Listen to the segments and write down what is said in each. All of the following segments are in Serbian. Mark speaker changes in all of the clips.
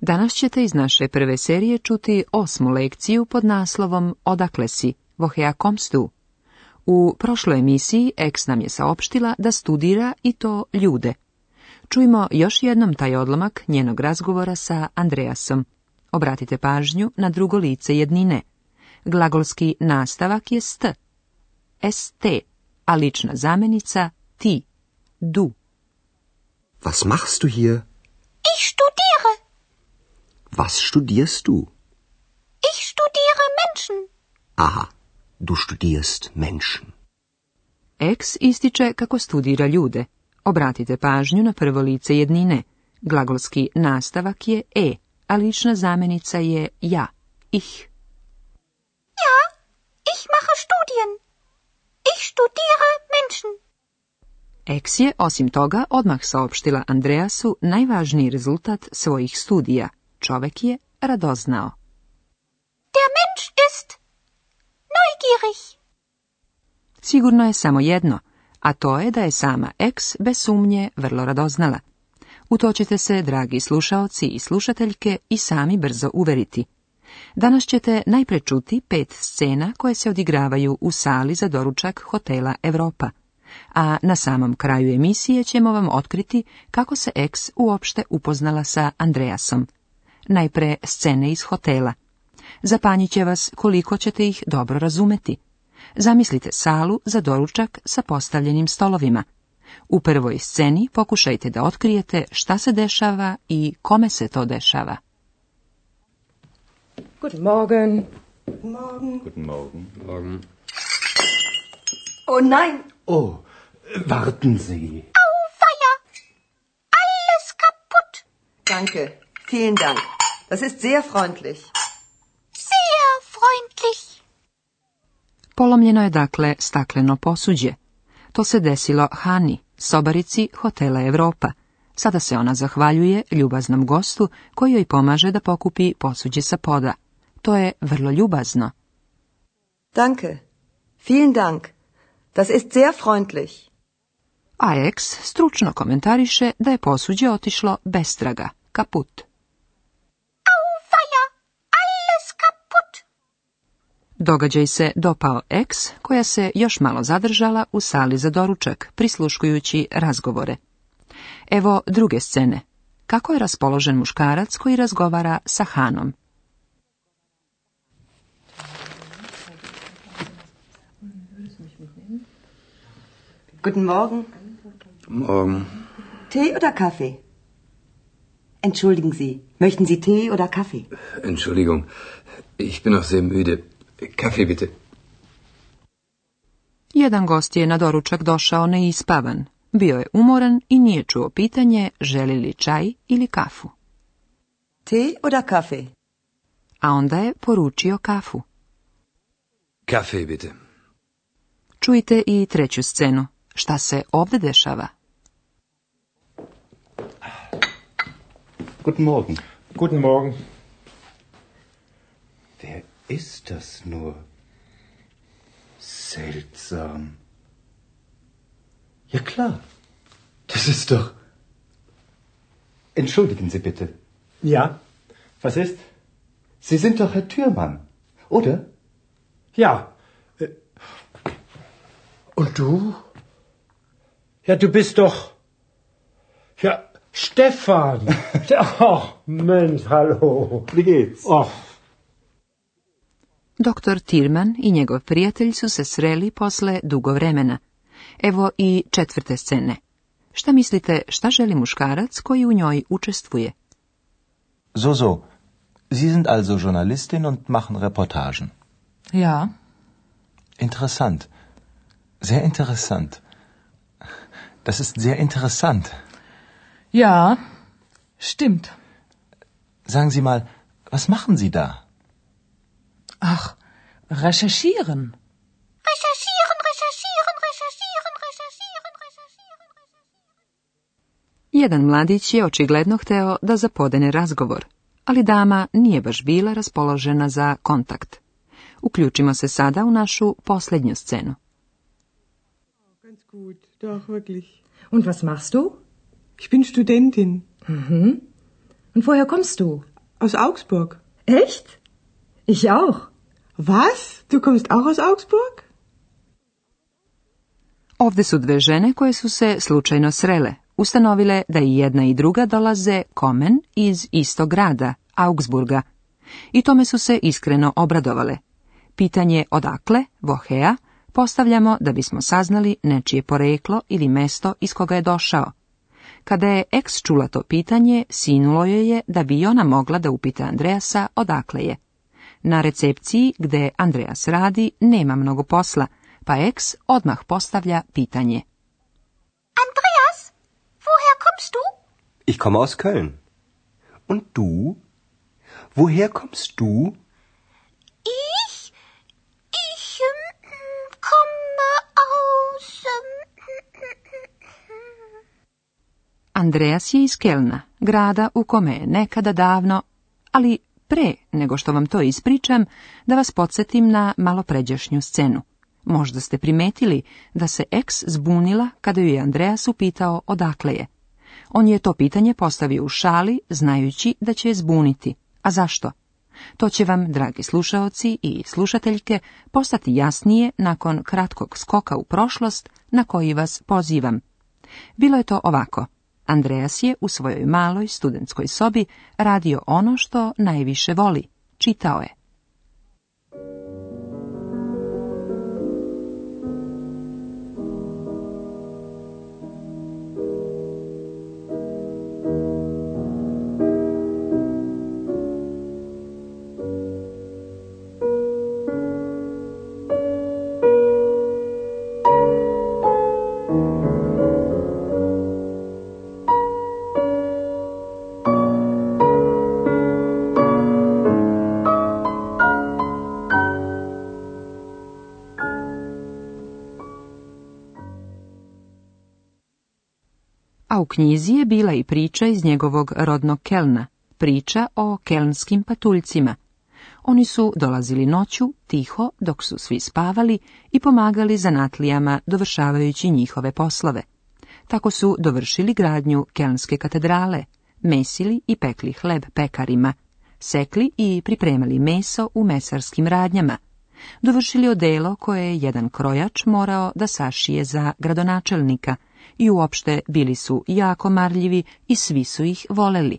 Speaker 1: Danas ćete iz naše prve serije čuti osmu lekciju pod naslovom Odakle si, Vohea stu. U prošloj emisiji Eks nam je saopštila da studira i to ljude. Čujmo još jednom taj odlomak njenog razgovora sa Andreasom. Obratite pažnju na drugo lice jednine. Glagolski nastavak je st, st, a lična zamenica ti, du.
Speaker 2: Was machst du hier? Was studierst du?
Speaker 3: Ich studiere Menschen.
Speaker 2: Aha, du studierst Menschen.
Speaker 1: Ex ističe kako studira ljude. Obratite pažnju na prvo lice jednine. Glagolski nastavak je e, a lična zamenica je ja, ih.
Speaker 3: Ja, ich mache studien. Ich studiere Menschen.
Speaker 1: Ex je, osim toga, odmah saopštila Andreasu najvažniji rezultat svojih studija – Čovjek je radoznao. Der Mensch ist neugierig. Sigurno je samo jedno, a to je da je sama eks bez sumnje vrlo radoznala. U to ćete se, dragi slušaoci i slušateljke, i sami brzo uveriti. Danas ćete najpre čuti pet scena koje se odigravaju u sali za doručak hotela Europa. A na samom kraju emisije ćemo vam otkriti kako se eks uopšte upoznala sa Andreasom najpre scene iz hotela. će vas koliko ćete ih dobro razumeti. Zamislite salu za doručak sa postavljenim stolovima. U prvoj sceni pokušajte da otkrijete šta se dešava i kome se to dešava.
Speaker 4: Guten Morgen. Guten Morgen. Guten Morgen. Morgen. Oh nein.
Speaker 5: Oh, warten
Speaker 3: Sie. Au, feuer! Alles kaputt.
Speaker 4: Danke. Vielen Dank. Das ist sehr freundlich.
Speaker 3: Sehr freundlich.
Speaker 1: Polomljeno je dakle stakleno posuđe. To se desilo Hani, sobarici hotela Europa. Sada se ona zahvaljuje ljubaznom gostu koji joj pomaže da pokupi posuđe sa poda. To je vrlo ljubazno.
Speaker 4: Danke. Vielen Dank. Das ist sehr freundlich.
Speaker 1: stručno komentariše da je posuđe otišlo bestraga, kaput. Događaj se dopao X, koja se još malo zadržala u sali za doručak, prisluškujući razgovore. Evo druge scene. Kako je raspoložen muškarac koji razgovara sa Hanom?
Speaker 4: Guten Morgen.
Speaker 6: Morgen. Um.
Speaker 4: Tee oder Kaffee? Entschuldigen Sie, möchten Sie Tee oder Kaffee?
Speaker 6: Entschuldigung, ich bin noch sehr müde. Kafe bitte.
Speaker 1: Jedan gost je na doručak došao neispavan. Bio je umoran i nije čuo pitanje želi li čaj ili kafu.
Speaker 4: Te oder kafe?
Speaker 1: A onda je poručio kafu.
Speaker 6: Kafe bitte.
Speaker 1: Čujte i treću scenu. Šta se ovdje dešava?
Speaker 7: Guten Morgen.
Speaker 8: Guten Morgen. Wer
Speaker 7: ist das nur? Seltsam. Ja klar. Das ist doch. Entschuldigen Sie bitte.
Speaker 8: Ja, was ist?
Speaker 7: Sie sind doch Herr Thürmann, oder?
Speaker 8: Ja. Äh,
Speaker 7: und du?
Speaker 8: Ja, du bist doch. Ja, Stefan.
Speaker 9: Ach, Mensch, hallo. Wie geht's?
Speaker 8: Och,
Speaker 1: Doktor Tirman i njegov prijatelj su se sreli posle dugo vremena. Evo i četvrte scene. Šta mislite, šta želi muškarac koji u njoj učestvuje?
Speaker 7: So, so. Sie sind also Journalistin und machen Reportagen.
Speaker 10: Ja.
Speaker 7: Interessant. Sehr interessant. Das ist sehr interessant.
Speaker 10: Ja, stimmt.
Speaker 7: Sagen Sie mal, was machen Sie da?
Speaker 10: Ach, recherchieren. Recherchieren, recherchieren,
Speaker 3: recherchieren, recherchieren, recherchieren, recherchieren.
Speaker 1: Jedan mladić je očigledno hteo da zapodene razgovor, ali dama nije baš bila raspoložena za kontakt. Uključimo se sada u našu posljednju scenu.
Speaker 11: Ganz gut, doch wirklich. Und was machst du? Ich bin Studentin. Mhm. Und woher kommst du? Aus Augsburg. Echt? Ich auch. Was? Du kommst Augsburg?
Speaker 1: Ovdje su dve žene koje su se slučajno srele, ustanovile da i jedna i druga dolaze komen iz istog grada, Augsburga. I tome su se iskreno obradovale. Pitanje odakle, Vohea, postavljamo da bismo saznali nečije poreklo ili mesto iz koga je došao. Kada je eks čula to pitanje, sinulo joj je da bi ona mogla da upita Andreasa odakle je. Na recepciji, gde Andreas radi, nema mnogo posla, pa eks odmah postavlja pitanje.
Speaker 3: Andreas, woher kommst du?
Speaker 7: Ich komme aus Köln. Und du? Woher kommst du?
Speaker 3: Ich? Ich hm, komme aus... Hm, hm,
Speaker 1: Andreas je iz Kelna, grada u kome je nekada davno, ali Pre nego što vam to ispričam, da vas podsjetim na malopređašnju scenu. Možda ste primetili da se eks zbunila kada ju je Andreas upitao odakle je. On je to pitanje postavio u šali, znajući da će je zbuniti. A zašto? To će vam, dragi slušaoci i slušateljke, postati jasnije nakon kratkog skoka u prošlost na koji vas pozivam. Bilo je to ovako. Andreas je u svojoj maloj studentskoj sobi radio ono što najviše voli, čitao je. a u knjizi je bila i priča iz njegovog rodnog Kelna, priča o kelnskim patuljcima. Oni su dolazili noću, tiho, dok su svi spavali i pomagali zanatlijama dovršavajući njihove poslove. Tako su dovršili gradnju Kelnske katedrale, mesili i pekli hleb pekarima, sekli i pripremali meso u mesarskim radnjama, dovršili odelo koje je jedan krojač morao da sašije za gradonačelnika, i uopšte bili su jako marljivi i svi su ih voleli.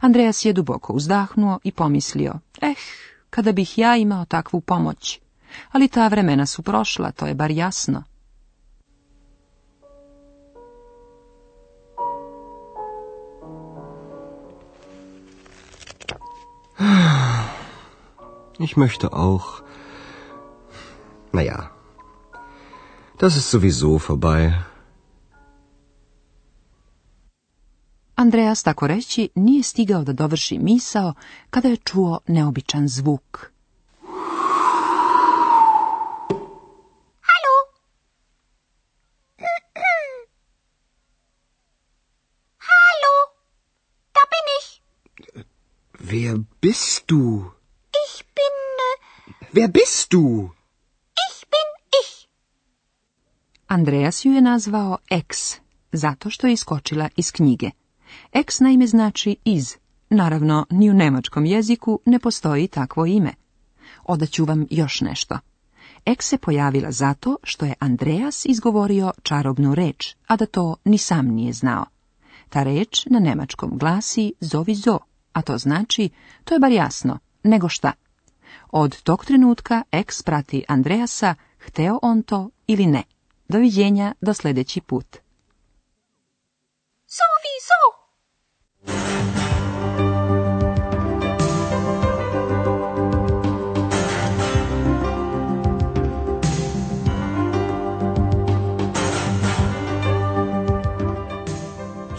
Speaker 1: Andreas je duboko uzdahnuo i pomislio, eh, kada bih ja imao takvu pomoć. Ali ta vremena su prošla, to je bar jasno.
Speaker 7: Ich möchte auch. Naja, das ist sowieso vorbei.
Speaker 1: Andreas, tako reći, nije stigao da dovrši misao kada je čuo neobičan zvuk.
Speaker 3: Halo? Halo? Da bin ich.
Speaker 7: Wer bist du?
Speaker 3: Ich bin... Äh,
Speaker 7: Wer bist du? Ich bin ich. Andreas ju
Speaker 1: je nazvao X zato što je iskočila iz knjige. Ex naime znači iz. Naravno, ni u nemačkom jeziku ne postoji takvo ime. Odaću vam još nešto. Ex se pojavila zato što je Andreas izgovorio čarobnu reč, a da to ni sam nije znao. Ta reč na nemačkom glasi zovi zo, a to znači, to je bar jasno, nego šta. Od tog trenutka ex prati Andreasa, hteo on to ili ne. Doviđenja do sljedeći put.
Speaker 3: Zovi zo!